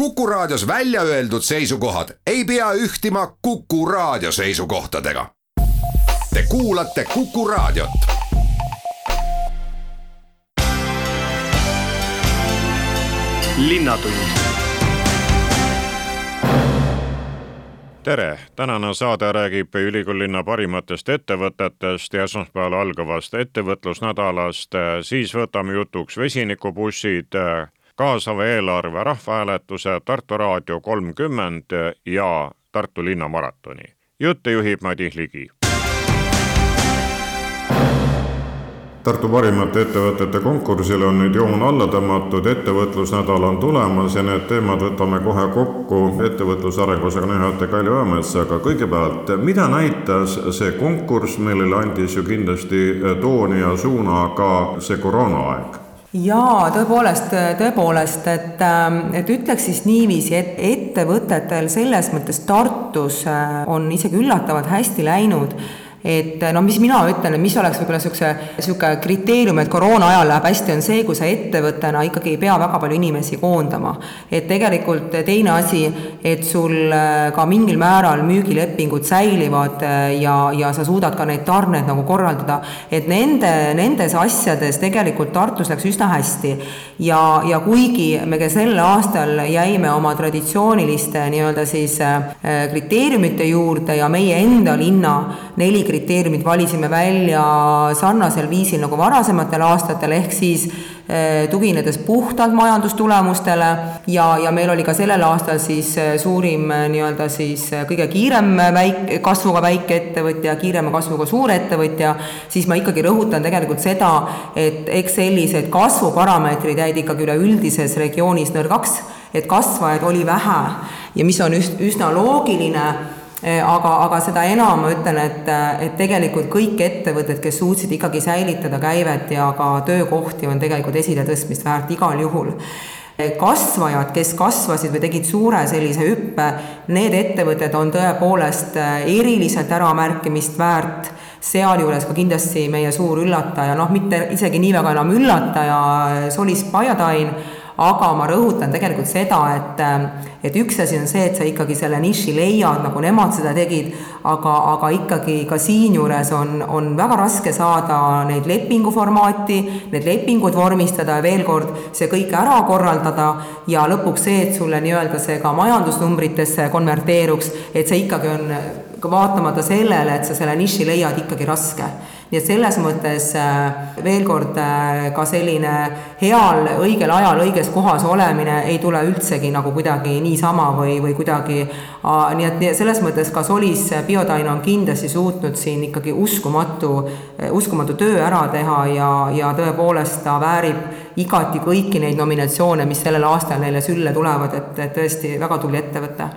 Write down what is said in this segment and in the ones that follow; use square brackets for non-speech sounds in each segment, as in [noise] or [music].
Kuku Raadios välja öeldud seisukohad ei pea ühtima Kuku Raadio seisukohtadega. Te kuulate Kuku Raadiot. tere, tänane saade räägib ülikoolilinna parimatest ettevõtetest ja esmaspäeval algavast ettevõtlusnädalast, siis võtame jutuks vesinikubussid kaasava eelarve rahvahääletuse Tartu Raadio kolmkümmend ja Tartu linnamaratoni. jutte juhib Madis Ligi. Tartu parimate ettevõtete konkursile on nüüd joon alla tõmmatud, ettevõtlusnädal on tulemas ja need teemad võtame kohe kokku ettevõtluse arengusega juhataja Kaljo Õõmetsaga. kõigepealt, mida näitas see konkurss, millele andis ju kindlasti tooni ja suuna ka see koroonaaeg? Jaa, tõepoolest, tõepoolest, et, ähm, et ütleks siis niiviisi, et ettevõtetel selles mõttes Tartus äh, on isegi üllatavalt hästi läinud et no mis mina ütlen, mis oleks võib-olla niisuguse, niisugune kriteerium, et koroona ajal läheb hästi, on see, kui sa ettevõttena ikkagi ei pea väga palju inimesi koondama. et tegelikult teine asi, et sul äh, ka mingil määral müügilepingud säilivad äh, ja, ja sa suudad ka neid tarneid nagu korraldada, et nende, nendes asjades tegelikult Tartus läks üsna hästi. ja, ja kuigi me ka sel aastal jäime oma traditsiooniliste nii-öelda siis äh, kriteeriumite juurde ja meie enda linna neli kriteeriumid valisime välja sarnasel viisil nagu varasematel aastatel, ehk siis eh, tuginedes puhtalt majandustulemustele ja, ja meil oli ka sellel aastal siis eh, suurim eh, nii-öelda siis kõige kiirem väik-, kasvuga väikeettevõtja, kiirema kasvuga suurettevõtja, siis ma ikkagi rõhutan tegelikult seda, et eks sellised kasvuparameetrid jäid ikkagi üleüldises regioonis nõrgaks, et kasvajaid oli vähe. Ja mis on üst-, üsna loogiline aga, aga seda enam ma ütlen, et, et tegelikult kõik ettevõtted, kes suutsid ikkagi säilitada käivet ja ka töökohti, on tegelikult esiletõstmist väärt igal juhul. Kasvajad, kes kasvasid või tegid suure sellise hüppe, need ettevõtted on tõepoolest eriliselt äramärkimist väärt, sealjuures ka kindlasti meie suur üllataja, noh, mitte isegi nii väga enam üllataja, Solis Pajatain, aga ma rõhutan tegelikult seda, et et üks asi on see, et sa ikkagi selle niši leiad, nagu nemad seda tegid, aga, aga ikkagi ka siinjuures on, on väga raske saada neid lepinguformaati, need lepingud vormistada ja veel kord, see kõik ära korraldada ja lõpuks see, et sulle nii-öelda see ka majandusnumbritesse konverteeruks, et see ikkagi on vaatamata sellele, et sa selle niši leiad, ikkagi raske nii et selles mõttes äh, veel kord äh, ka selline heal, õigel ajal õiges kohas olemine ei tule üldsegi nagu kuidagi niisama või, või kuidagi nii et selles mõttes ka Solis Biotain on kindlasti suutnud siin ikkagi uskumatu, uskumatu töö ära teha ja, ja tõepoolest ta väärib igati kõiki neid nominatsioone, mis sellel aastal neile sülle tulevad, et, et tõesti väga tubli ettevõte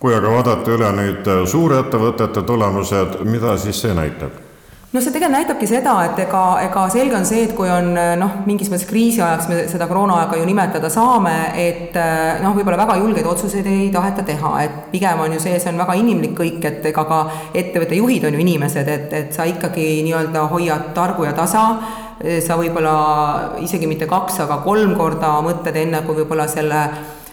kui aga vaadata üle nüüd suurettevõtete tulemused, mida siis see näitab? No see tegelikult näitabki seda, et ega, ega selge on see, et kui on noh, mingis mõttes kriisiajaks me seda koroonaaega ju nimetada saame, et noh, võib-olla väga julgeid otsuseid ei taheta teha, et pigem on ju see, see on väga inimlik kõik, et ega ka ettevõtte juhid on ju inimesed, et, et sa ikkagi nii-öelda hoiad targu ja tasa, sa võib-olla isegi mitte kaks, aga kolm korda mõtled enne, kui võib-olla selle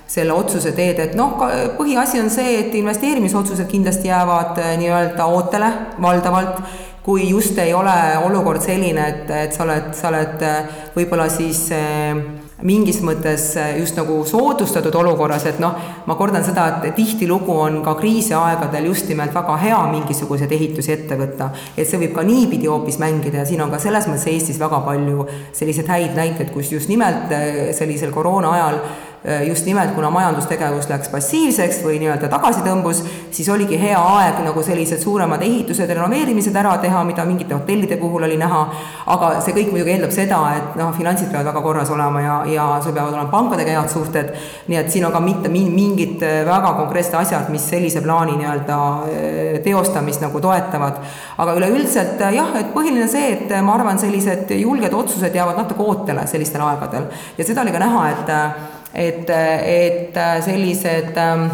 selle otsuse teed, et noh, põhiasi on see, et investeerimisotsused kindlasti jäävad nii-öelda ootele valdavalt kui just ei ole olukord selline, et, et sa oled, sa oled äh, võib-olla siis äh, mingis mõttes äh, just nagu soodustatud olukorras, et noh, ma kordan seda, et tihtilugu on ka kriisiaegadel just nimelt väga hea mingisuguseid ehitusi ette võtta. et see võib ka niipidi hoopis mängida ja siin on ka selles mõttes Eestis väga palju selliseid häid näiteid, kus just nimelt sellisel koroona ajal just nimelt, kuna majandustegevus läks passiivseks või nii-öelda tagasi tõmbus, siis oligi hea aeg nagu sellised suuremad ehitused, renoveerimised ära teha, mida mingite hotellide puhul oli näha, aga see kõik muidugi eeldab seda, et noh, finantsid peavad väga korras olema ja, ja sul peavad olema pankadega head suhted, nii et siin on ka mitte mingid äh, väga konkreetsed asjad, mis sellise plaani nii-öelda äh, teostamist nagu toetavad. aga üleüldiselt jah, et põhiline see, et ma arvan, sellised julged otsused jäävad natuke ootele sellistel aegadel. Ja seda oli ka näha, et et, et sellised ähm,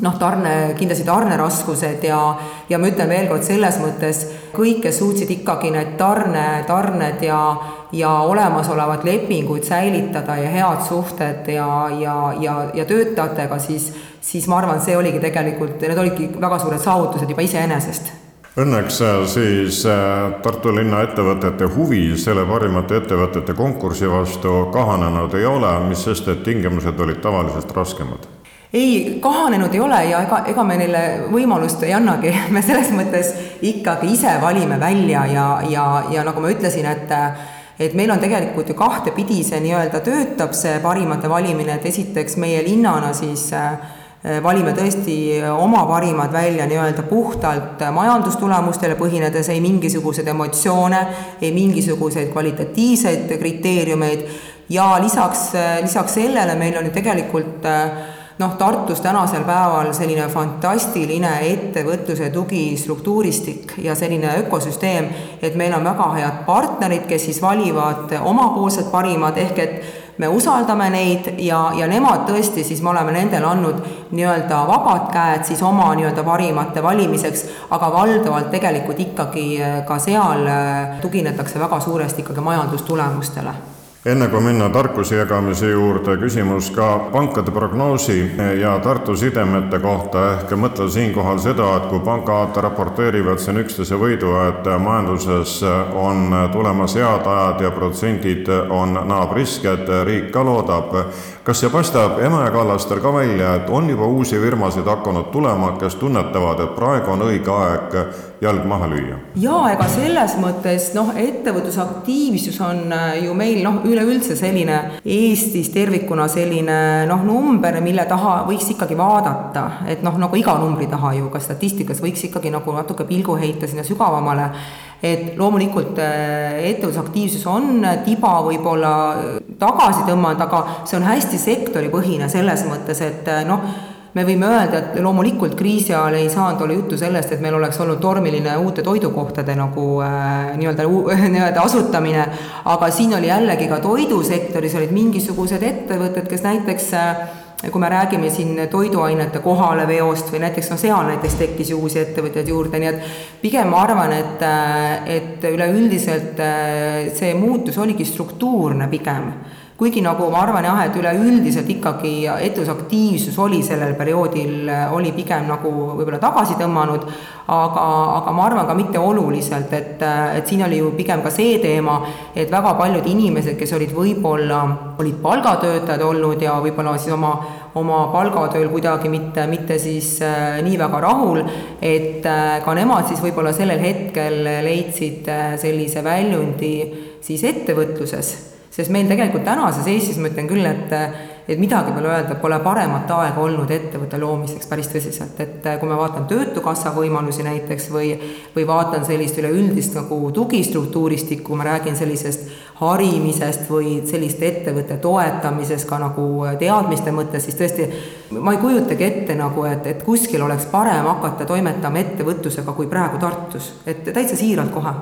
noh, tarne, kindlasti tarneraskused ja, ja ma ütlen veel kord selles mõttes, kõik, kes suutsid ikkagi need tarne, tarned ja ja olemasolevad lepingud säilitada ja head suhted ja, ja, ja, ja töötajatega, siis, siis ma arvan, see oligi tegelikult, need olidki väga suured saavutused juba iseenesest Õnneks äh, siis äh, Tartu linna ettevõtete huvi selle parimate ettevõtete konkursi vastu kahanenud ei ole, mis sest, et tingimused olid tavalisest raskemad. Ei, kahanenud ei ole ja ega, ega me neile võimalust ei annagi, [laughs] me selles mõttes ikkagi ise valime välja ja, ja, ja nagu ma ütlesin, et et meil on tegelikult ju kahtepidi see nii-öelda töötab, see parimate valimine, et esiteks meie linnana siis äh, valime tõesti oma parimad välja nii-öelda puhtalt majandustulemustele põhinedes, ei mingisuguseid emotsioone, ei mingisuguseid kvalitatiivseid kriteeriumeid. Ja lisaks, lisaks sellele meil on ju tegelikult äh, noh, Tartus tänasel päeval selline fantastiline ettevõtluse tugistruktuuristik ja selline ökosüsteem, et meil on väga head partnerid, kes siis valivad omapoolsed parimad, ehk et me usaldame neid ja, ja nemad tõesti, siis me oleme nendele andnud nii-öelda vabad käed siis oma nii-öelda parimate valimiseks, aga valdavalt tegelikult ikkagi ka seal tuginetakse väga suuresti ikkagi majandustulemustele enne kui minna tarkuse jagamise juurde, küsimus ka pankade prognoosi ja Tartu sidemete kohta, ehk mõtle siinkohal seda, et kui pangad raporteerivad siin üksteise võidu, et majanduses on tulemas head ajad ja protsendid on naabrisked, riik ka loodab, kas see paistab Emajõe kallastel ka välja, et on juba uusi firmasid hakanud tulema, kes tunnetavad, et praegu on õige aeg jalg maha lüüa? jaa, ega selles mõttes noh, ettevõtlusaktiivsus on äh, ju meil noh, üleüldse selline Eestis tervikuna selline noh, number, mille taha võiks ikkagi vaadata, et noh, nagu iga numbri taha ju ka statistikas võiks ikkagi nagu natuke pilgu heita sinna sügavamale, et loomulikult äh, ettevõtlusaktiivsus on tiba võib-olla tagasi tõmmanud, aga see on hästi sektoripõhine selles mõttes, et äh, noh, me võime öelda, et loomulikult kriisi ajal ei saanud olla juttu sellest, et meil oleks olnud tormiline uute toidukohtade nagu äh, nii-öelda [laughs] nii-öelda asutamine, aga siin oli jällegi ka toidusektoris olid mingisugused ettevõtted, kes näiteks äh, kui me räägime siin toiduainete kohaleveost või näiteks noh, seal näiteks tekkis ju uusi ettevõtjaid juurde, nii et pigem ma arvan, et, et üleüldiselt äh, see muutus oligi struktuurne pigem kuigi nagu ma arvan jah, et üleüldiselt ikkagi ettevõtlusaktiivsus oli sellel perioodil, oli pigem nagu võib-olla tagasi tõmmanud, aga, aga ma arvan ka mitte oluliselt, et, et siin oli ju pigem ka see teema, et väga paljud inimesed, kes olid võib-olla, olid palgatöötajad olnud ja võib-olla siis oma oma palgatööl kuidagi mitte, mitte siis äh, nii väga rahul, et äh, ka nemad siis võib-olla sellel hetkel leidsid äh, sellise väljundi siis ettevõtluses sest meil tegelikult tänases Eestis, ma ütlen küll, et et midagi pole öelda, pole paremat aega olnud ettevõtte loomiseks päris tõsiselt, et kui ma vaatan Töötukassa võimalusi näiteks või või vaatan sellist üleüldist nagu tugistruktuuristikku, ma räägin sellisest harimisest või selliste ettevõtte toetamisest ka nagu teadmiste mõttes, siis tõesti ma ei kujutagi ette nagu, et, et kuskil oleks parem hakata toimetama ettevõtlusega kui praegu Tartus, et täitsa siiralt kohe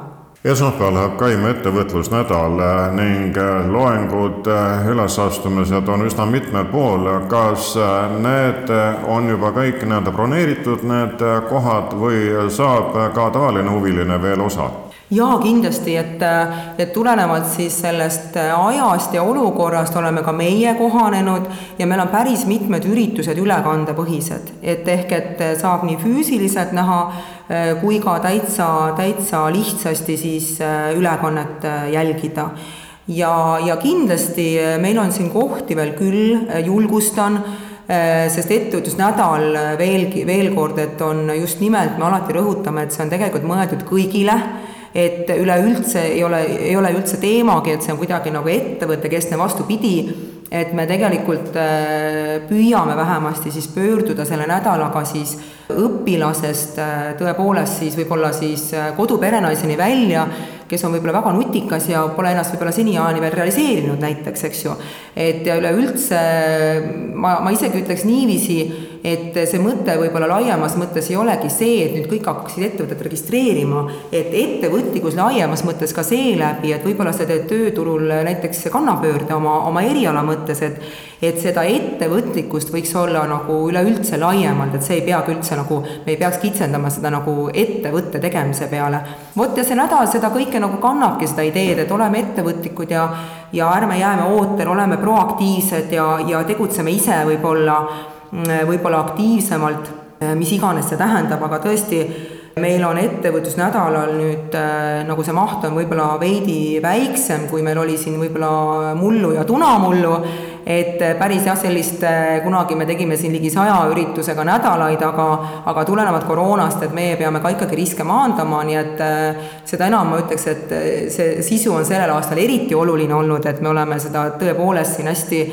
esmaspäeval läheb käima ettevõtlusnädal eh, ning eh, loengud, eh, ülesastumised on üsna mitmel pool. kas need on juba kõik nii-öelda broneeritud, need kohad, või saab ka tavaline huviline veel osa? Jaa, kindlasti, et, et tulenevalt siis sellest ajast ja olukorrast oleme ka meie kohanenud ja meil on päris mitmed üritused ülekandepõhised, et ehk et saab nii füüsiliselt näha kui ka täitsa, täitsa lihtsasti siis ülekannet jälgida. Ja, ja kindlasti meil on siin kohti veel küll, julgustan, sest ettevõtlusnädal veelgi, veel kord, et on just nimelt, me alati rõhutame, et see on tegelikult mõeldud kõigile et üleüldse ei ole, ei ole üldse teemagi, et see on kuidagi nagu ettevõttekeskne, vastupidi, et me tegelikult äh, püüame vähemasti siis pöörduda selle nädalaga siis õpilasest äh, tõepoolest siis võib-olla siis äh, koduperenaiseni välja, kes on võib-olla väga nutikas ja pole ennast võib-olla seniajani veel realiseerinud näiteks, eks ju. et ja üleüldse ma, ma isegi ütleks niiviisi, et see mõte võib-olla laiemas mõttes ei olegi see, et nüüd kõik hakkaksid ettevõtet registreerima, et ettevõtlikkus laiemas mõttes ka seeläbi, et võib-olla sa teed tööturul näiteks kannapöörde oma, oma eriala mõttes, et et seda ettevõtlikkust võiks olla nagu üleüldse laiemalt, et see ei peagi üldse nagu, me ei peaks kitsendama seda nagu ettevõtte tegemise peale. vot ja see nädal seda kõike nagu kannabki, seda ideed, et oleme ettevõtlikud ja ja ärme jääme ootele, oleme proaktiivsed ja, ja tegutseme ise võib-olla, võib-olla aktiivsemalt, mis iganes see tähendab, aga tõesti, meil on ettevõtlusnädalal nüüd äh, nagu see maht on võib-olla veidi väiksem, kui meil oli siin võib-olla mullu ja tunamullu, et päris jah, sellist, äh, kunagi me tegime siin ligi saja üritusega nädalaid, aga aga tulenevalt koroonast, et meie peame ka ikkagi riske maandama, nii et äh, seda enam ma ütleks, et see sisu on sellel aastal eriti oluline olnud, et me oleme seda tõepoolest siin hästi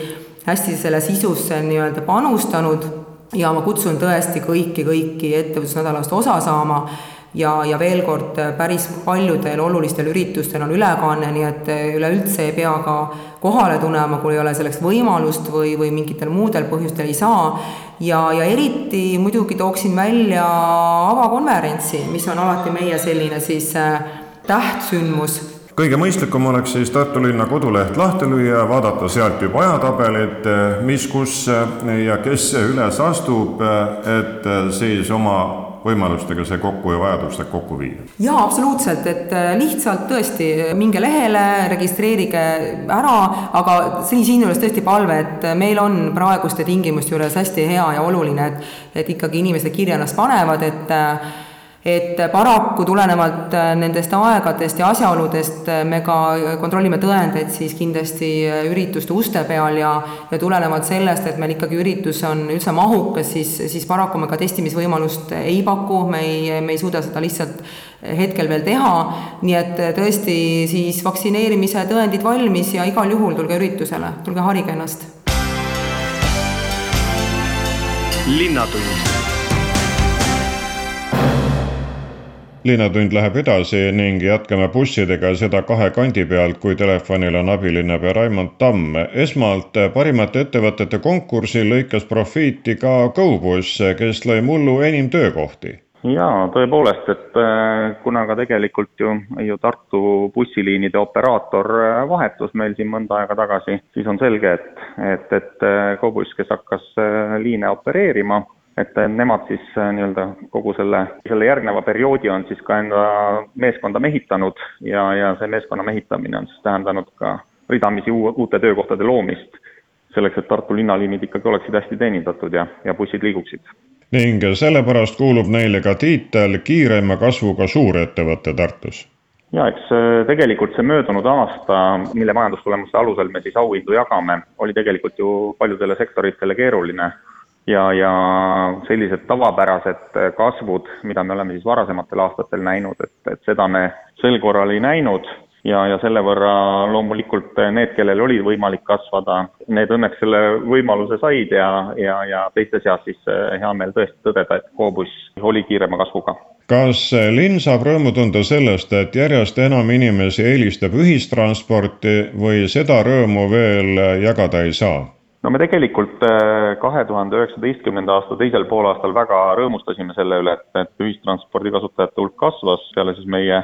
hästi selle sisusse nii-öelda panustanud ja ma kutsun tõesti kõiki, kõiki ettevõtlusnädalast osa saama ja, ja veel kord, päris paljudel olulistel üritustel on ülekanne, nii et üleüldse ei pea ka kohale tulema, kui ei ole selleks võimalust või, või mingitel muudel põhjustel ei saa. ja, ja eriti muidugi tooksin välja avakonverentsi, mis on alati meie selline siis äh, tähtsündmus kõige mõistlikum oleks siis Tartu linna koduleht lahti lüüa, vaadata sealt juba ajatabelit, mis, kus ja kes üles astub, et siis oma võimalustega see kokku ja vajadustega kokku viia? jaa, absoluutselt, et äh, lihtsalt tõesti minge lehele, registreerige ära, aga siin, siinjuures tõesti palve, et meil on praeguste tingimuste juures hästi hea ja oluline, et et ikkagi inimesed kirja ennast panevad, et äh, et paraku tulenevalt äh, nendest aegadest ja asjaoludest äh, me ka kontrollime tõendeid siis kindlasti äh, ürituste uste peal ja ja tulenevalt sellest, et meil ikkagi üritus on üldse mahukas, siis, siis paraku me ka testimisvõimalust ei paku, me ei, me ei suuda seda lihtsalt hetkel veel teha, nii et tõesti siis vaktsineerimise tõendid valmis ja igal juhul tulge üritusele, tulge harige ennast. linnatund linnatund läheb edasi ning jätkame bussidega seda kahe kandi pealt, kui telefonil on abilinnapea Raimond Tamm. esmalt parimate ettevõtete konkursil lõikas profiiti ka GoBus, kes lõi mullu enim töökohti jaa, tõepoolest, et äh, kuna ka tegelikult ju, ju Tartu bussiliinide operaator äh, vahetus meil siin mõnda aega tagasi, siis on selge, et, et, et äh, GoBus, kes hakkas liine opereerima, et nemad siis äh, nii-öelda kogu selle, selle järgneva perioodi on siis ka enda meeskonda mehitanud ja, ja see meeskonna mehitamine on siis tähendanud ka ridamisi uue, uute töökohtade loomist, selleks et Tartu linnaliinid ikkagi oleksid hästi teenindatud ja, ja bussid liiguksid. ning sellepärast kuulub neile ka tiitel kiirema kasvuga suurettevõte Tartus ja eks äh, tegelikult see möödunud aasta, mille majandustulemuste alusel me siis auhindu jagame, oli tegelikult ju paljudele sektoritele keeruline ja, ja sellised tavapärased kasvud, mida me oleme siis varasematel aastatel näinud, et, et seda me sel korral ei näinud ja, ja selle võrra loomulikult need, kellel oli võimalik kasvada, need õnneks selle võimaluse said ja, ja, ja teiste seas siis eh, hea meel tõesti tõdeda, et Coobus oli kiirema kasvuga. kas linn saab rõõmu tunda sellest, et järjest enam inimesi eelistab ühistransporti või seda rõõmu veel jagada ei saa? No me tegelikult äh, kahe tuhande üheksateistkümnenda aasta teisel poolaastal väga rõõmustasime selle üle, et, et ühistranspordi kasutajate hulk kasvas peale siis meie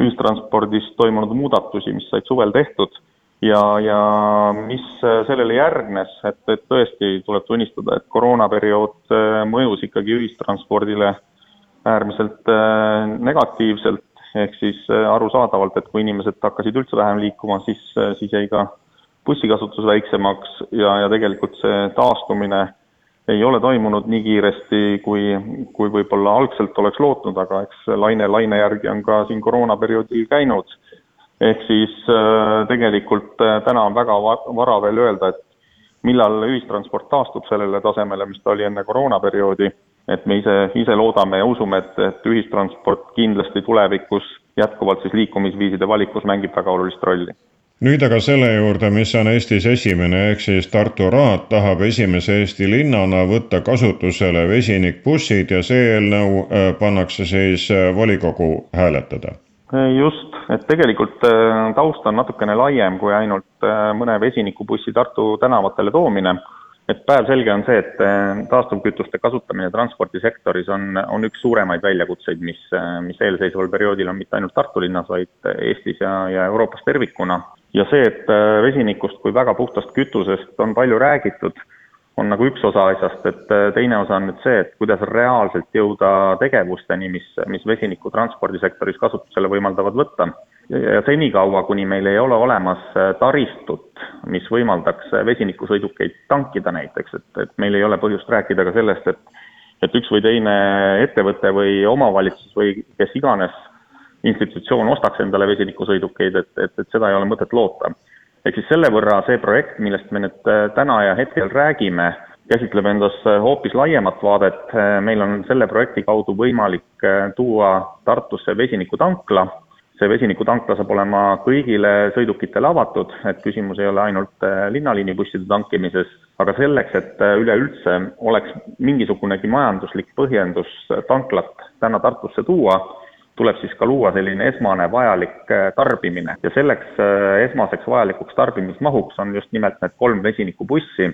ühistranspordis toimunud muudatusi, mis said suvel tehtud. Ja, ja mis äh, sellele järgnes, et, et tõesti tuleb tunnistada, et koroonaperiood äh, mõjus ikkagi ühistranspordile äärmiselt negatiivselt, ehk siis arusaadavalt, et kui inimesed hakkasid üldse vähem liikuma, siis, siis jäi ka bussikasutus väiksemaks ja, ja tegelikult see taastumine ei ole toimunud nii kiiresti, kui, kui võib-olla algselt oleks lootnud, aga eks laine laine järgi on ka siin koroonaperioodil käinud. ehk siis äh, tegelikult äh, täna on väga vara veel öelda, et millal ühistransport taastub sellele tasemele, mis ta oli enne koroonaperioodi, et me ise, ise loodame ja usume, et, et ühistransport kindlasti tulevikus jätkuvalt siis liikumisviiside valikus mängib väga olulist rolli nüüd aga selle juurde, mis on Eestis esimene, ehk siis Tartu Raad tahab esimese Eesti linnana võtta kasutusele vesinikbussid ja see eelnõu äh, pannakse siis äh, volikogu hääletada. just, et tegelikult äh, taust on natukene laiem kui ainult mõne vesinikubussi Tartu tänavatele toomine et päevselge on see, et taastuvkütuste kasutamine transpordisektoris on, on üks suuremaid väljakutseid, mis, mis eelseisval perioodil on mitte ainult Tartu linnas, vaid Eestis ja, ja Euroopas tervikuna ja see, et äh, vesinikust kui väga puhtast kütusest on palju räägitud, on nagu üks osa asjast, et äh, teine osa on nüüd see, et kuidas reaalselt jõuda tegevusteni, mis, mis vesinikku transpordisektoris kasutusele võimaldavad võtta. ja senikaua, kuni meil ei ole olemas äh, taristut, mis võimaldaks vesinikusõidukeid tankida näiteks, et, et meil ei ole põhjust rääkida ka sellest, et et üks või teine ettevõte või omavalitsus või kes iganes institutsioon ostaks endale vesinikusõidukeid, et, et, et seda ei ole mõtet loota. ehk siis selle võrra see projekt, millest me nüüd äh, täna ja hetkel räägime, käsitleb endas äh, hoopis laiemat vaadet, äh, meil on selle projekti kaudu võimalik tuua Tartusse vesinikutankla, see vesinikutankla saab olema kõigile sõidukitele avatud, et küsimus ei ole ainult linnaliinibusside tankimises, aga selleks, et üleüldse oleks mingisugunegi majanduslik põhjendus tanklat täna Tartusse tuua, tuleb siis ka luua selline esmane vajalik äh, tarbimine. Ja selleks äh, esmaseks vajalikuks tarbimismahuks on just nimelt need kolm vesinikubussi,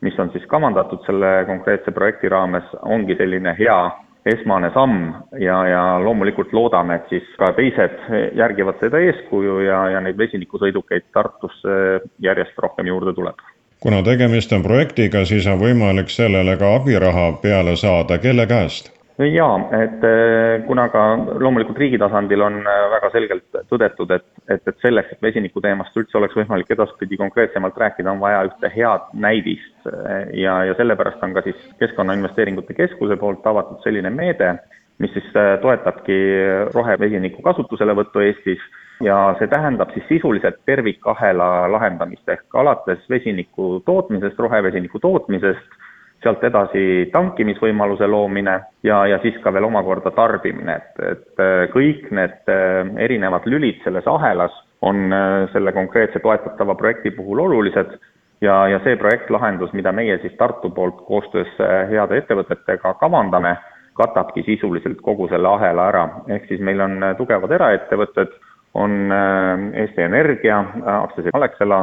mis on siis kavandatud selle konkreetse projekti raames, ongi selline hea esmane samm. Ja, ja loomulikult loodame, et siis ka teised järgivad seda eeskuju ja, ja neid vesinikusõidukeid Tartusse järjest rohkem juurde tuleb. Kuna tegemist on projektiga, siis on võimalik sellele ka abiraha peale saada, kelle käest? Jaa, et eh, kuna ka loomulikult riigi tasandil on eh, väga selgelt tõdetud, et, et, et selleks, et vesiniku teemast üldse oleks võimalik edaspidi konkreetsemalt rääkida, on vaja ühte head näidist eh, ja, ja sellepärast on ka siis Keskkonnainvesteeringute Keskuse poolt avatud selline meede, mis siis toetabki rohevesiniku kasutuselevõttu Eestis. Ja see tähendab siis sisuliselt tervikahela lahendamist ehk alates vesiniku tootmisest, rohevesiniku tootmisest sealt edasi tankimisvõimaluse loomine ja, ja siis ka veel omakorda tarbimine, et, et äh, kõik need äh, erinevad lülid selles ahelas on äh, selle konkreetse toetatava projekti puhul olulised ja, ja see projektlahendus, mida meie siis Tartu poolt koostöös heade ettevõtetega kavandame, katabki sisuliselt kogu selle ahela ära, ehk siis meil on tugevad eraettevõtted, on Eesti Energia, aktsiaselts Alexela,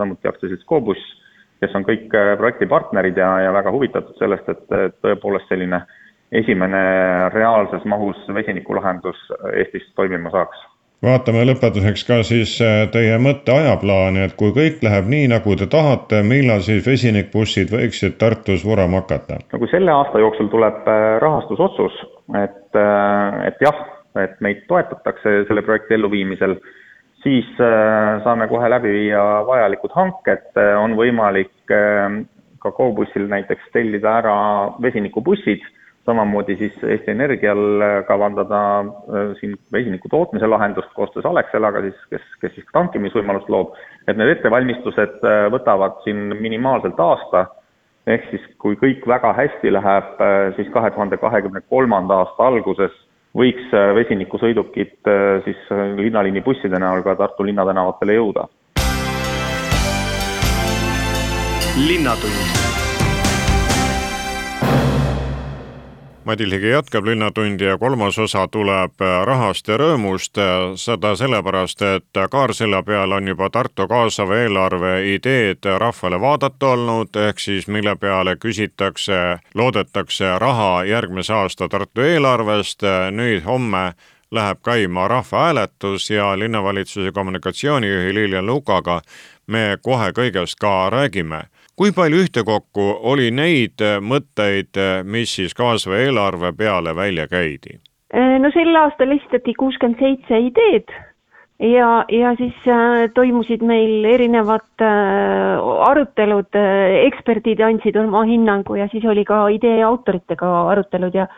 samuti aktsiaselts Cobus kes on kõik äh, projekti partnerid ja, ja väga huvitatud sellest, et tõepoolest selline esimene reaalses mahus vesinikulahendus Eestis toimima saaks vaatame lõpetuseks ka siis äh, teie mõtte ajaplaani, et kui kõik läheb nii, nagu te tahate, millal siis vesinikbussid võiksid Tartus vurama hakata? no kui selle aasta jooksul tuleb äh, rahastusotsus, et, et jah, et meid toetatakse selle projekti elluviimisel, siis äh, saame kohe läbi viia vajalikud hanked, äh, on võimalik äh, ka GoBussil näiteks tellida ära vesinikubussid, samamoodi siis Eesti Energial kavandada siin vesiniku tootmise lahendust koostöös Alexelaga siis, kes, kes siis tankimisvõimalust loob, et need ettevalmistused võtavad siin minimaalselt aasta, ehk siis kui kõik väga hästi läheb, siis kahe tuhande kahekümne kolmanda aasta alguses võiks äh, vesinikusõidukid äh, siis äh, linnaliini busside näol ka Tartu linnatänavatele jõuda. linnatund Madil Higi jätkab Linnatundi ja kolmas osa tuleb rahast ja rõõmust, seda sellepärast, et Kaarsilla peal on juba Tartu kaasava eelarve ideed rahvale vaadata olnud, ehk siis mille peale küsitakse, loodetakse raha järgmise aasta Tartu eelarvest, nüüd homme läheb käima rahvahääletus ja linnavalitsuse kommunikatsioonijuhi Lilian Lukaga me kohe kõigest ka räägime kui palju ühtekokku oli neid äh, mõtteid, äh, mis siis kaasava eelarve peale välja käidi? Äh, no sel aastal esitati kuuskümmend seitse ideed ja, ja siis toimusid meil erinevad arutelud eksperdid andsid oma hinnangu ja siis oli ka idee autoritega arutelud ja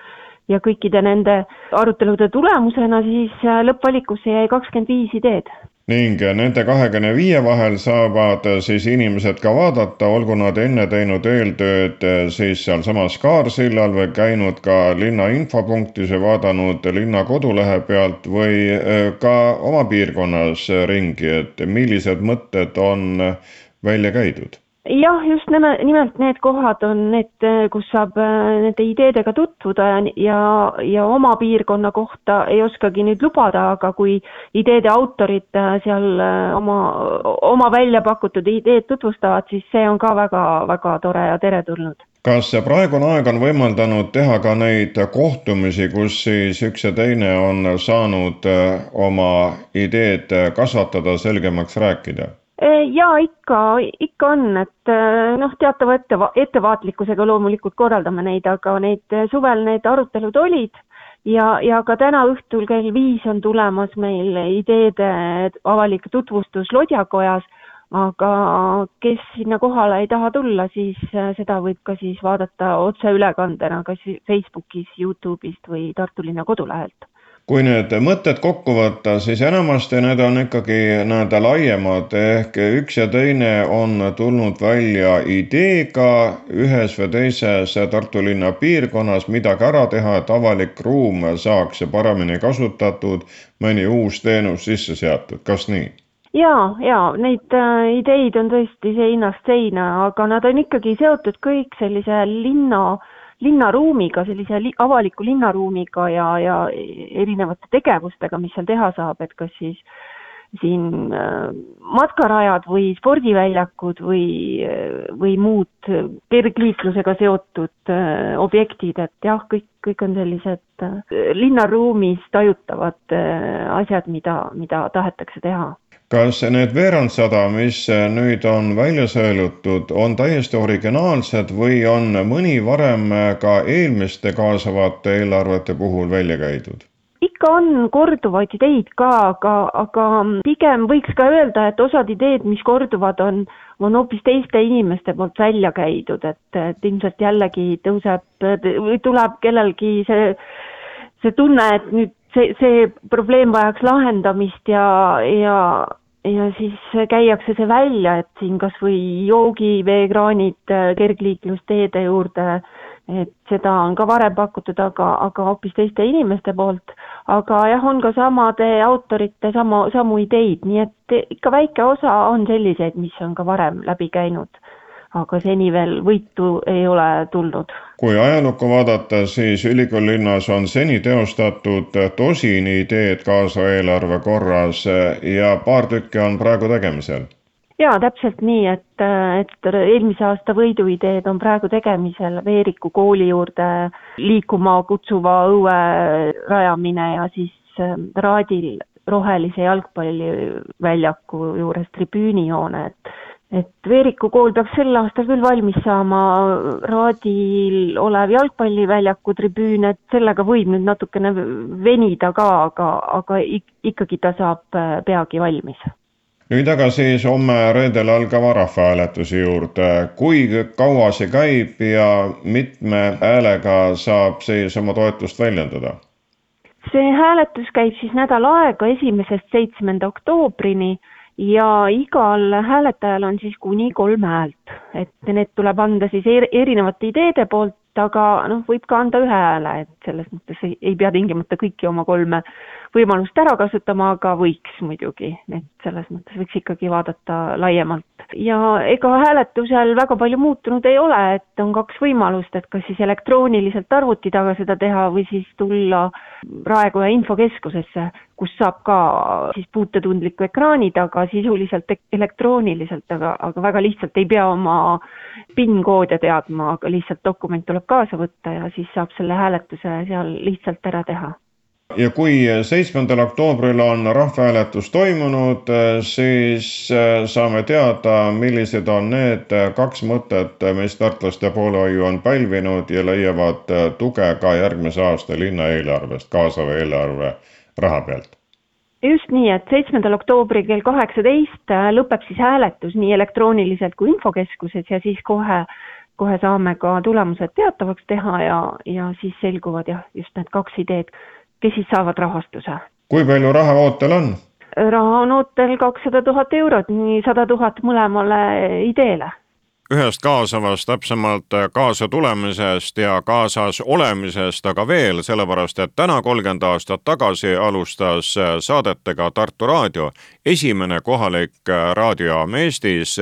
ja kõikide nende arutelude tulemusena siis lõppvalikusse jäi kakskümmend viis ideed ning nende kahekümne viie vahel saavad siis inimesed ka vaadata, olgu nad enne teinud eeltööd siis sealsamas Kaarsillal või käinud ka linna infopunktis ja vaadanud linna kodulehe pealt või äh, ka oma piirkonnas ringi, et millised mõtted on välja käidud jah, just nime, nimelt need kohad on need, kus saab äh, nende ideedega tutvuda ja, ja, ja oma piirkonna kohta ei oskagi nüüd lubada, aga kui ideede autorid äh, seal äh, oma, oma välja pakutud ideed tutvustavad, siis see on ka väga, väga tore ja teretulnud kas praegune aeg on võimaldanud teha ka neid kohtumisi, kus siis üks ja teine on saanud oma ideed kasvatada, selgemaks rääkida? Ja ikka, ikka on, et noh, teatava ette, ettevaatlikkusega loomulikult korraldame neid, aga neid suvel need arutelud olid ja, ja ka täna õhtul kell viis on tulemas meil ideede avalik tutvustus Lodjakojas, aga kes sinna kohale ei taha tulla, siis seda võib ka siis vaadata otseülekandena kas Facebookis, Youtube'ist või Tartu linna kodulehelt kui need mõtted kokku võtta, siis enamasti need on ikkagi nii-öelda laiemad, ehk üks ja teine on tulnud välja ideega ühes või teises Tartu linna piirkonnas midagi ära teha, et avalik ruum saaks paremini kasutatud, mõni uus teenus sisse seatud, kas nii? ja, ja neid äh, ideid on tõesti seinast seina, aga nad on ikkagi seotud kõik sellise linna äh, linnaruumiga, sellise li avaliku linnaruumiga ja, ja erinevate tegevustega, mis seal teha saab, et kas siis siin äh, matkarajad või spordiväljakud või, või muud kergliiklusega seotud äh, objektid, et jah, kõik, kõik on sellised äh, linnaruumis tajutavad asjad, mida, mida tahetakse teha kas need veerandsada, mis nüüd on välja sõelutud, on täiesti originaalsed või on mõni varem ka eelmiste kaasavate eelarvete puhul välja käidud? ikka on korduvaid ideid ka, aga, aga pigem võiks ka öelda, et osad ideed, mis korduvad, on, on hoopis teiste inimeste poolt välja käidud, et, et ilmselt jällegi tõuseb või tuleb kellelgi see, see tunne, et nüüd see, see probleem vajaks lahendamist ja, ja, ja siis käiakse see välja, et siin kas või joogiveekraanid kergliiklusteede juurde, et seda on ka varem pakutud, aga, aga hoopis teiste inimeste poolt. aga jah, on ka samade autorite sama, samu ideid, nii et ikka väike osa on selliseid, mis on ka varem läbi käinud aga seni veel võitu ei ole tulnud. kui ajalukku vaadata, siis ülikoolilinnas on seni teostatud tosin ideed kaasava eelarve korras ja paar tükki on praegu tegemisel jaa, täpselt nii, et, et eelmise aasta võiduideed on praegu tegemisel Veeriku kooli juurde liikuma kutsuva õue rajamine ja siis ähm, Raadil rohelise jalgpalliväljaku juures tribüünijoone, et et Veeriku kool peaks sel aastal küll valmis saama, Raadil olev jalgpalliväljaku tribüün, et sellega võib nüüd natukene venida ka, aga, aga ikkagi ta saab äh, peagi valmis. nüüd aga siis homme reedel algava rahvahääletuse juurde. kui kaua see käib ja mitme häälega saab siis oma toetust väljendada? see hääletus käib siis nädal aega, esimesest seitsmenda oktoobrini ja igal hääletajal on siis kuni kolm häält, et need tuleb anda siis erinevate ideede poolt, aga noh, võib ka anda ühe hääle, et selles mõttes ei, ei pea tingimata kõiki oma kolme võimalust ära kasutama, aga võiks muidugi, et selles mõttes võiks ikkagi vaadata laiemalt. Ja ega hääletusel väga palju muutunud ei ole, et on kaks võimalust, et kas siis elektrooniliselt arvuti taga seda teha või siis tulla Raekoja infokeskusesse, kus saab ka siis puutetundliku ekraani taga sisuliselt elektrooniliselt, aga, aga väga lihtsalt ei pea oma PIN-koode teadma, aga lihtsalt dokument tuleb kaasa võtta ja siis saab selle hääletuse seal lihtsalt ära teha ja kui seitsmendal oktoobril on rahvahääletus toimunud, siis äh, saame teada, millised on need kaks mõtet, mis tartlaste poolehoiu on pälvinud ja leiavad äh, tuge ka järgmise aasta linnaeelarvest, kaasava eelarve raha pealt. Just nii, et seitsmendal oktoobril kell kaheksateist äh, lõpeb siis hääletus nii elektrooniliselt kui infokeskuses ja siis kohe, kohe saame ka tulemused teatavaks teha ja, ja siis selguvad jah, just need kaks ideed kes siis saavad rahastuse. kui palju raha ootel on? raha on ootel kakssada tuhat eurot, nii sada tuhat mõlemale ideele ühest kaasavast, täpsemalt kaasa tulemisest ja kaasas olemisest, aga veel sellepärast, et täna kolmkümmend aastat tagasi alustas saadetega Tartu Raadio, esimene kohalik raadiojaam Eestis,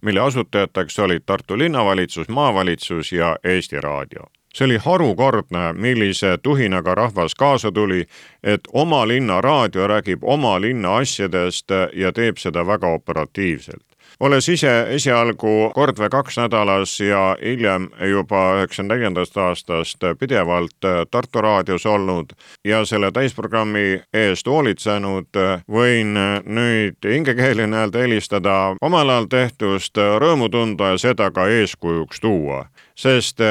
mille asutajateks olid Tartu linnavalitsus, maavalitsus ja Eesti Raadio see oli harukordne, millise tuhinaga rahvas kaasa tuli, et oma linna raadio räägib oma linna asjadest ja teeb seda väga operatiivselt. olles ise esialgu kord või kaks nädalas ja hiljem juba üheksakümne neljandast aastast pidevalt Tartu raadios olnud ja selle täisprogrammi eest hoolitsenud, võin nüüd hingekeelina öelda helistada omal ajal tehtust rõõmu tunda ja seda ka eeskujuks tuua sest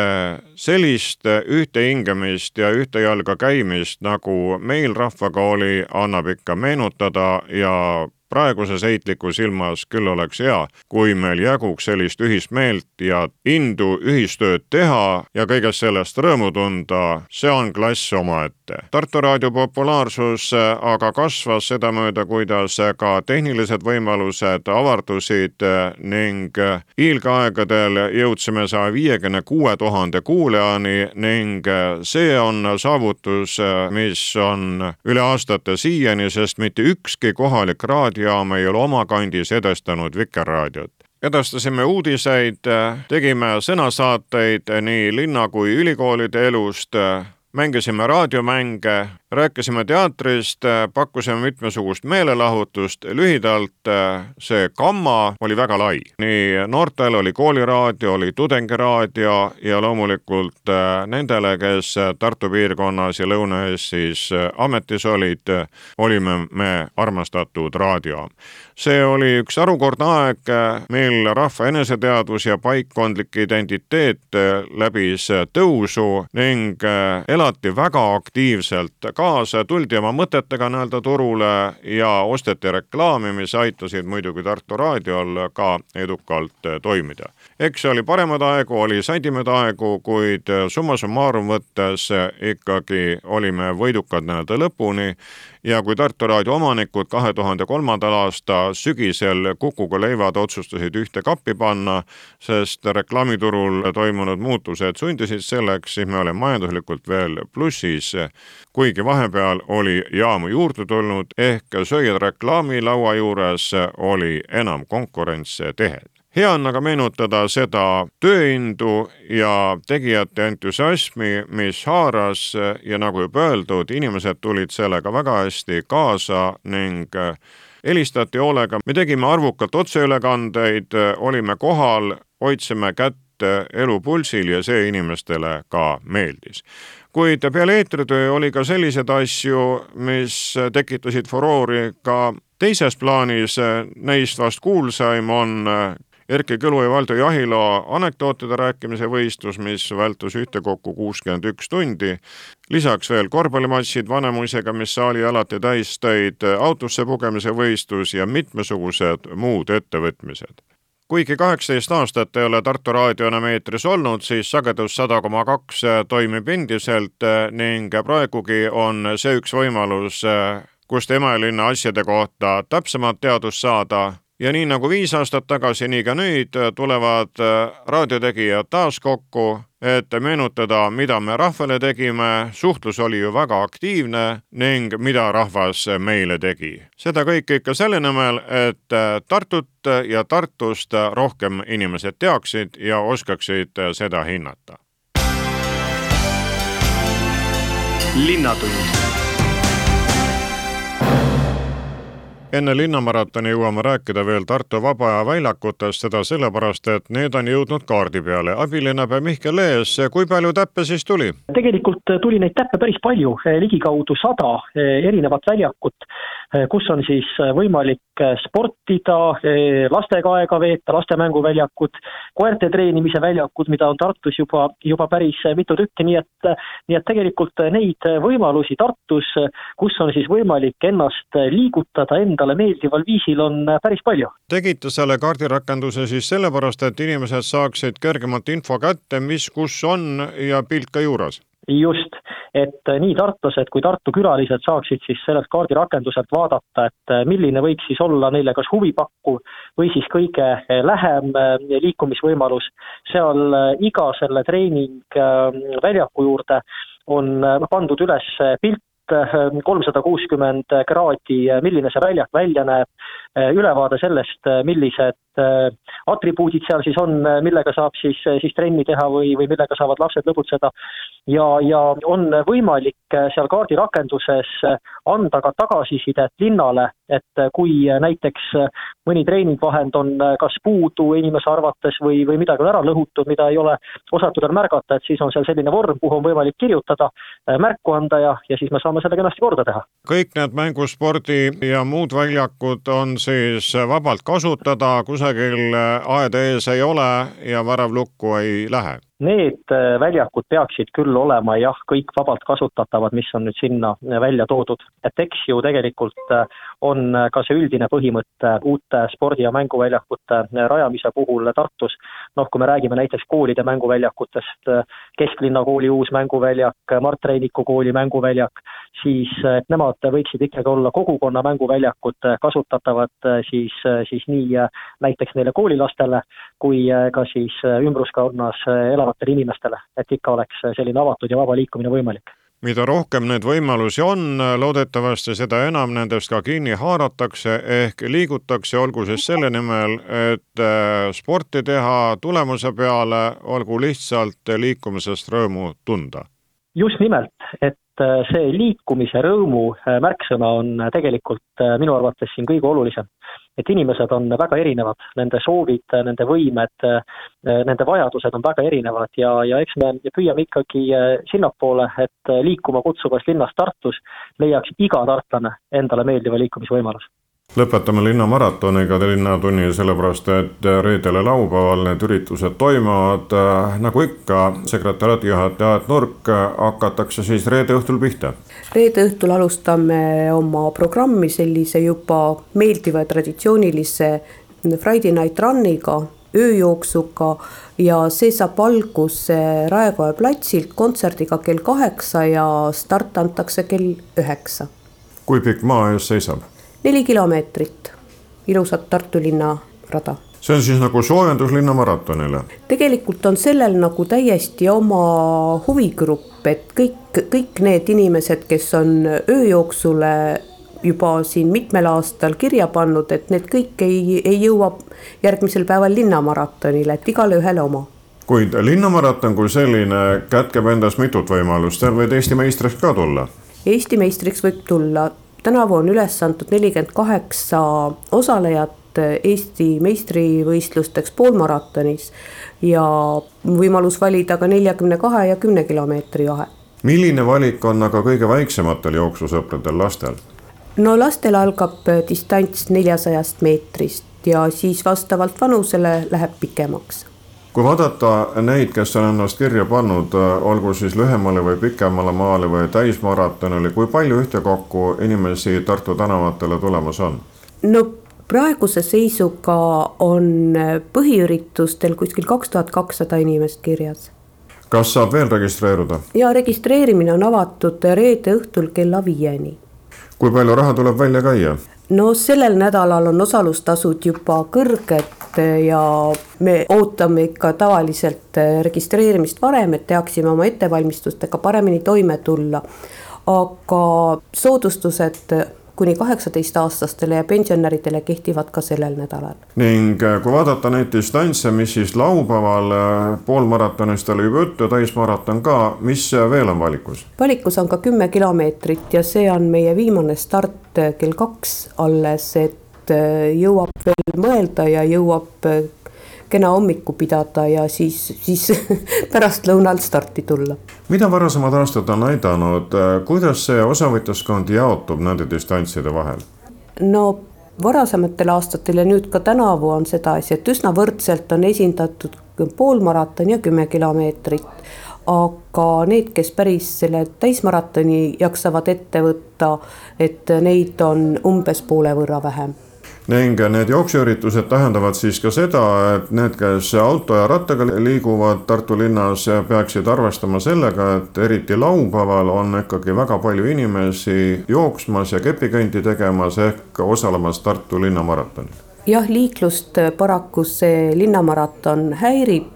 sellist ühtehingamist ja ühte jalga käimist, nagu meil rahvaga oli, annab ikka meenutada ja praeguses heitlikus ilmas küll oleks hea, kui meil jaguks sellist ühist meelt ja indu ühistööd teha ja kõigest sellest rõõmu tunda, see on klass omaette. Tartu raadio populaarsus aga kasvas sedamööda, kuidas ka tehnilised võimalused avardusid ning hiilgeaegadel jõudsime saja viiekümne kuue tuhande kuulajani ning see on saavutus, mis on üle aastate siiani, sest mitte ükski kohalik raadio raadiojaam ei ole oma kandis edastanud Vikerraadiot edastasime uudiseid, tegime sõnasaateid nii linna kui ülikoolide elust, mängisime raadiomänge, rääkisime teatrist, pakkusime mitmesugust meelelahutust, lühidalt see gamma oli väga lai. nii noortel oli kooliraadio, oli tudengiraadio ja loomulikult nendele, kes Tartu piirkonnas ja Lõuna-Eestis ametis olid, olime me armastatud raadio. see oli üks harukordne aeg, mil rahva eneseteadvus ja paikkondlik identiteet läbis tõusu ning elati väga aktiivselt ka kaasa, tuldi oma mõtetega nii-öelda turule ja osteti reklaami, mis aitasid muidugi Tartu raadiol ka edukalt toimida. Eks oli paremaid aegu, oli sandimaid aegu, kuid summa summarum võttes ikkagi olime võidukad nii-öelda lõpuni. Ja kui Tartu Raadio omanikud kahe tuhande kolmandal aasta sügisel Kukuga leivad otsustasid ühte kappi panna, sest reklaamiturul toimunud muutused sundisid selleks, siis me oleme majanduslikult veel plussis, kuigi vahepeal oli jaamu juurde tulnud, ehk sööjad reklaamilaua juures oli enam konkurentse tehed hea on aga meenutada seda tööindu ja tegijate entusiasmi, mis haaras ja nagu juba öeldud, inimesed tulid sellega väga hästi kaasa ning helistati hoolega, me tegime arvukalt otseülekandeid, olime kohal, hoidsime kätt elu pulsil ja see inimestele ka meeldis. Kuid peale eetritöö oli ka selliseid asju, mis tekitasid furoori ka teises plaanis, neist vast kuulsaim on Erkki Kõlu ja Valdo Jahila anekdootide rääkimise võistlus, mis vältus ühtekokku kuuskümmend üks tundi. lisaks veel korvpallimatšid Vanemuisega, mis saali alati täis tõid, autosse pugemise võistlus ja mitmesugused muud ettevõtmised kuigi kaheksateist aastat ei ole Tartu raadio enam eetris olnud, siis sagedus sada koma kaks toimib endiselt ning praegugi on see üks võimalus, kust Emajõe asjade kohta täpsemat teadust saada ja nii nagu viis aastat tagasi, nii ka nüüd tulevad äh, raadiotegijad taas kokku, et meenutada, mida me rahvale tegime, suhtlus oli ju väga aktiivne ning mida rahvas meile tegi. seda kõike ikka selle nimel, et äh, Tartut ja Tartust rohkem inimesed teaksid ja oskaksid seda hinnata. linnatund enne linnamaratoni jõuame rääkida veel Tartu Vaba Aja väljakutest, seda sellepärast, et need on jõudnud kaardi peale. abilinnapea Mihkel Lees, kui palju täppe siis tuli? tegelikult tuli neid täppe päris palju, ligikaudu sada erinevat väljakut, kus on siis võimalik sportida, lastega aega veeta, laste mänguväljakud, koerte treenimise väljakud, mida on Tartus juba, juba päris mitu tükki, nii et nii et tegelikult neid võimalusi Tartus, kus on siis võimalik ennast liigutada enda endale meeldival viisil on äh, päris palju. tegite selle kaardirakenduse siis sellepärast, et inimesed saaksid kergemalt info kätte, mis kus on ja pilt ka juures? just, et äh, nii tartlased kui Tartu külalised saaksid siis sellelt kaardirakenduselt vaadata, et äh, milline võiks siis olla neile kas huvipakkuv või siis kõige lähem liikumisvõimalus. seal iga selle treeningväljaku juurde on pandud üles pilt kolmsada kuuskümmend kraadi, milline see väljak välja näeb, ülevaade sellest, millised atribuudid seal siis on, millega saab siis, siis trenni teha või, või millega saavad lapsed lõbutseda. ja, ja on võimalik seal kaardirakenduses anda ka tagasisidet linnale, et kui näiteks mõni treeningvahend on kas puudu inimese arvates või, või midagi on ära lõhutud, mida ei ole osatud veel märgata, et siis on seal selline vorm, kuhu on võimalik kirjutada, märku anda ja, ja siis me saame selle kenasti korda teha. kõik need mänguspordi ja muud väljakud on siis vabalt kasutada, kusagil aeda ees ei ole ja värav lukku ei lähe? Need äh, väljakud peaksid küll olema jah, kõik vabalt kasutatavad, mis on nüüd sinna äh, välja toodud. et eks ju tegelikult äh, on ka see üldine põhimõte uute spordi- ja mänguväljakute rajamise puhul Tartus, noh, kui me räägime näiteks koolide mänguväljakutest, Kesklinna kooli uus mänguväljak, Mart Reiniku kooli mänguväljak, siis nemad võiksid ikkagi olla kogukonna mänguväljakud, kasutatavad siis, siis nii näiteks neile koolilastele kui ka siis ümbruskonnas elavatele tänavatele inimestele, et ikka oleks selline avatud ja vaba liikumine võimalik mida rohkem neid võimalusi on, loodetavasti seda enam nendest ka kinni haaratakse ehk liigutakse, olgu siis selle nimel, et äh, sporti teha tulemuse peale, olgu lihtsalt liikumisest rõõmu tunda. just nimelt, et see liikumise rõõmu äh, märksõna on tegelikult minu arvates siin kõige olulisem. Et inimesed on väga erinevad, nende soovid, nende võimed, nende vajadused on väga erinevad ja, ja eks me püüame ikkagi sinnapoole, et liikuma kutsuvas linnas Tartus leiaks iga tartlane endale meeldiva liikumisvõimaluse lõpetame linnamaratoniga Linnatunni, sellepärast et reedel ja laupäeval need üritused toimuvad. nagu ikka, sekretäriaadi juhataja Aet Nurk, hakatakse siis reede õhtul pihta? reede õhtul alustame oma programmi sellise juba meeldiva ja traditsioonilise Friday Night Run'iga ööjooksuga ja see saab alguse Raekoja platsilt kontserdiga kell kaheksa ja start antakse kell üheksa. kui pikk maa ees seisab? Neli kilomeetrit ilusat Tartu linna rada see on siis nagu soojendus linnamaratonile? tegelikult on sellel nagu täiesti oma huvigrupp, et kõik, kõik need inimesed, kes on ööjooksule juba siin mitmel aastal kirja pannud, et need kõik ei, ei jõua järgmisel päeval linnamaratonile, et igale ühele oma kuid linnamaraton kui selline kätkeb endas mitut võimalust, seal võid Eesti meistriks ka tulla? Eesti meistriks võib tulla tänavu on üles antud nelikümmend kaheksa osalejat Eesti meistrivõistlusteks poolmaratonis ja võimalus valida ka neljakümne kahe ja kümne kilomeetri vahel. milline valik on aga kõige väiksematel jooksusõpradel lastel? no lastel algab distants neljasajast meetrist ja siis vastavalt vanusele läheb pikemaks kui vaadata neid, kes on ennast kirja pannud, olgu siis lühemale või pikemale maale või täismaratonile, kui palju ühtekokku inimesi Tartu tänavatele tulemas on? no praeguse seisuga on põhiüritustel kuskil kaks tuhat kakssada inimest kirjas. kas saab veel registreeruda? ja registreerimine on avatud reede õhtul kella viieni. kui palju raha tuleb välja käia? No sellel nädalal on osalustasud juba kõrged ja me ootame ikka tavaliselt registreerimist varem, et teaksime oma ettevalmistustega paremini toime tulla. aga soodustused kuni kaheksateistaastastele ja pensionäridele kehtivad ka sellel nädalal. ning äh, kui vaadata neid distantse, mis siis laupäeval äh, poolmaratonist oli juba juttu, täismaraton ka, mis äh, veel on valikus? valikus on ka kümme kilomeetrit ja see on meie viimane start kell kaks alles, et jõuab veel mõelda ja jõuab kena hommiku pidada ja siis, siis [laughs] pärastlõunal starti tulla. Mida varasemad aastad on näidanud, kuidas see osavõtjaskond jaotub nende distantside vahel? no varasematel aastatel ja nüüd ka tänavu on sedasi, et üsna võrdselt on esindatud poolmaraton ja kümme kilomeetrit. aga need, kes päris selle täismaratoni jaksavad ette võtta, et neid on umbes poole võrra vähem ning need jooksuüritused tähendavad siis ka seda, et need, kes auto ja rattaga liiguvad Tartu linnas, peaksid arvestama sellega, et eriti laupäeval on ikkagi väga palju inimesi jooksmas ja kepikõndi tegemas ehk osalemas Tartu linnamaratonil. jah, liiklust paraku see linnamaraton häirib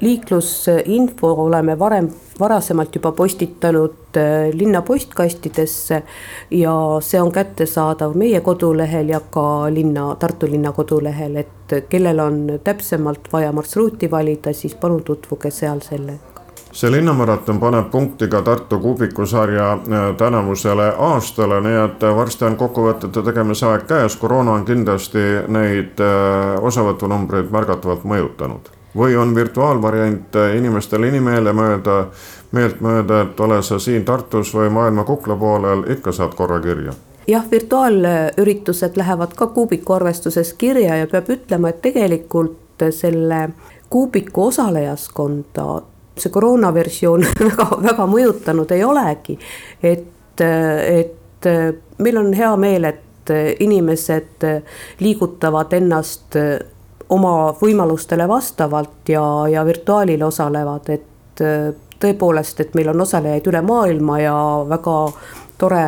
liiklusinfo oleme varem, varasemalt juba postitanud äh, linna postkastidesse ja see on kättesaadav meie kodulehel ja ka linna, Tartu linna kodulehel, et kellel on täpsemalt vaja marsruuti valida, siis palun tutvuge seal sellega. See linnamaraton paneb punkti ka Tartu kuubikusarja äh, tänavusele aastale, nii et varsti on kokkuvõtete tegemise aeg käes, koroona on kindlasti neid osavõtunumbreid märgatavalt mõjutanud või on virtuaalvariant inimestele inimmeele mööda, meeltmööda, et ole sa siin Tartus või maailma kukla poolel, ikka saad korra kirja jah, virtuaalüritused lähevad ka kuubiku arvestuses kirja ja peab ütlema, et tegelikult selle kuubiku osalejaskonda see koroonaversioon [laughs] väga, väga mõjutanud ei olegi. et, et meil on hea meel, et inimesed liigutavad ennast oma võimalustele vastavalt ja, ja virtuaalil osalevad, et äh, tõepoolest, et meil on osalejaid üle maailma ja väga tore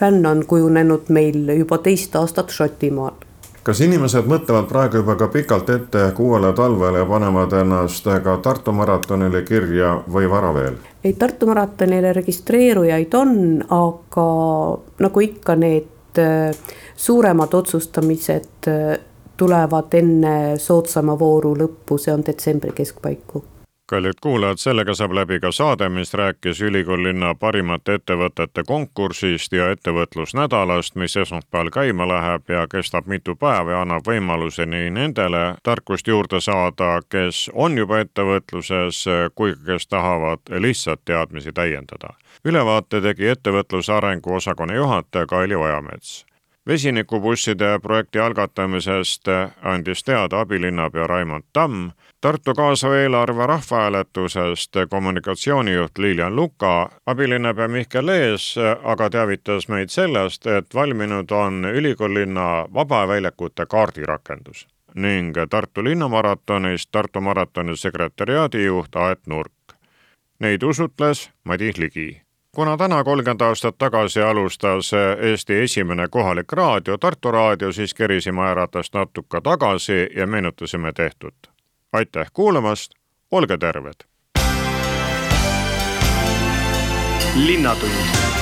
fänn on kujunenud meil juba teist aastat Šotimaal kas inimesed mõtlevad praegu juba ka pikalt ette uuele talvele ja panevad ennast ka Tartu maratonile kirja või vara veel? ei, Tartu maratonile registreerujaid on, aga nagu ikka, need äh, suuremad otsustamised äh, tulevad enne soodsama vooru lõppu, see on detsembri keskpaiku kallid kuulajad, sellega saab läbi ka saade, mis rääkis ülikoolilinna parimate ettevõtete konkursist ja ettevõtlusnädalast, mis esmaspäeval käima läheb ja kestab mitu päeva ja annab võimaluse nii nendele tarkust juurde saada, kes on juba ettevõtluses, kui ka kes tahavad lihtsalt teadmisi täiendada. ülevaate tegi ettevõtluse arengu osakonna juhataja Kaili Ojamets vesinikubusside projekti algatamisest andis teada abilinnapea Raimond Tamm, Tartu kaasava eelarve rahvahääletusest kommunikatsioonijuht Lilian Luka, abilinnapea Mihkel Ees aga teavitas meid sellest, et valminud on ülikoolilinna vabaväljakute kaardirakendus ning Tartu linnamaratonist Tartu maratoni sekretäriaadi juht Aet Nurk. Neid usutles Madis Ligi kuna täna kolmkümmend aastat tagasi alustas Eesti esimene kohalik raadio, Tartu Raadio, siis kerisime ajaratast natuke tagasi ja meenutasime tehtut. aitäh kuulamast, olge terved! linnatund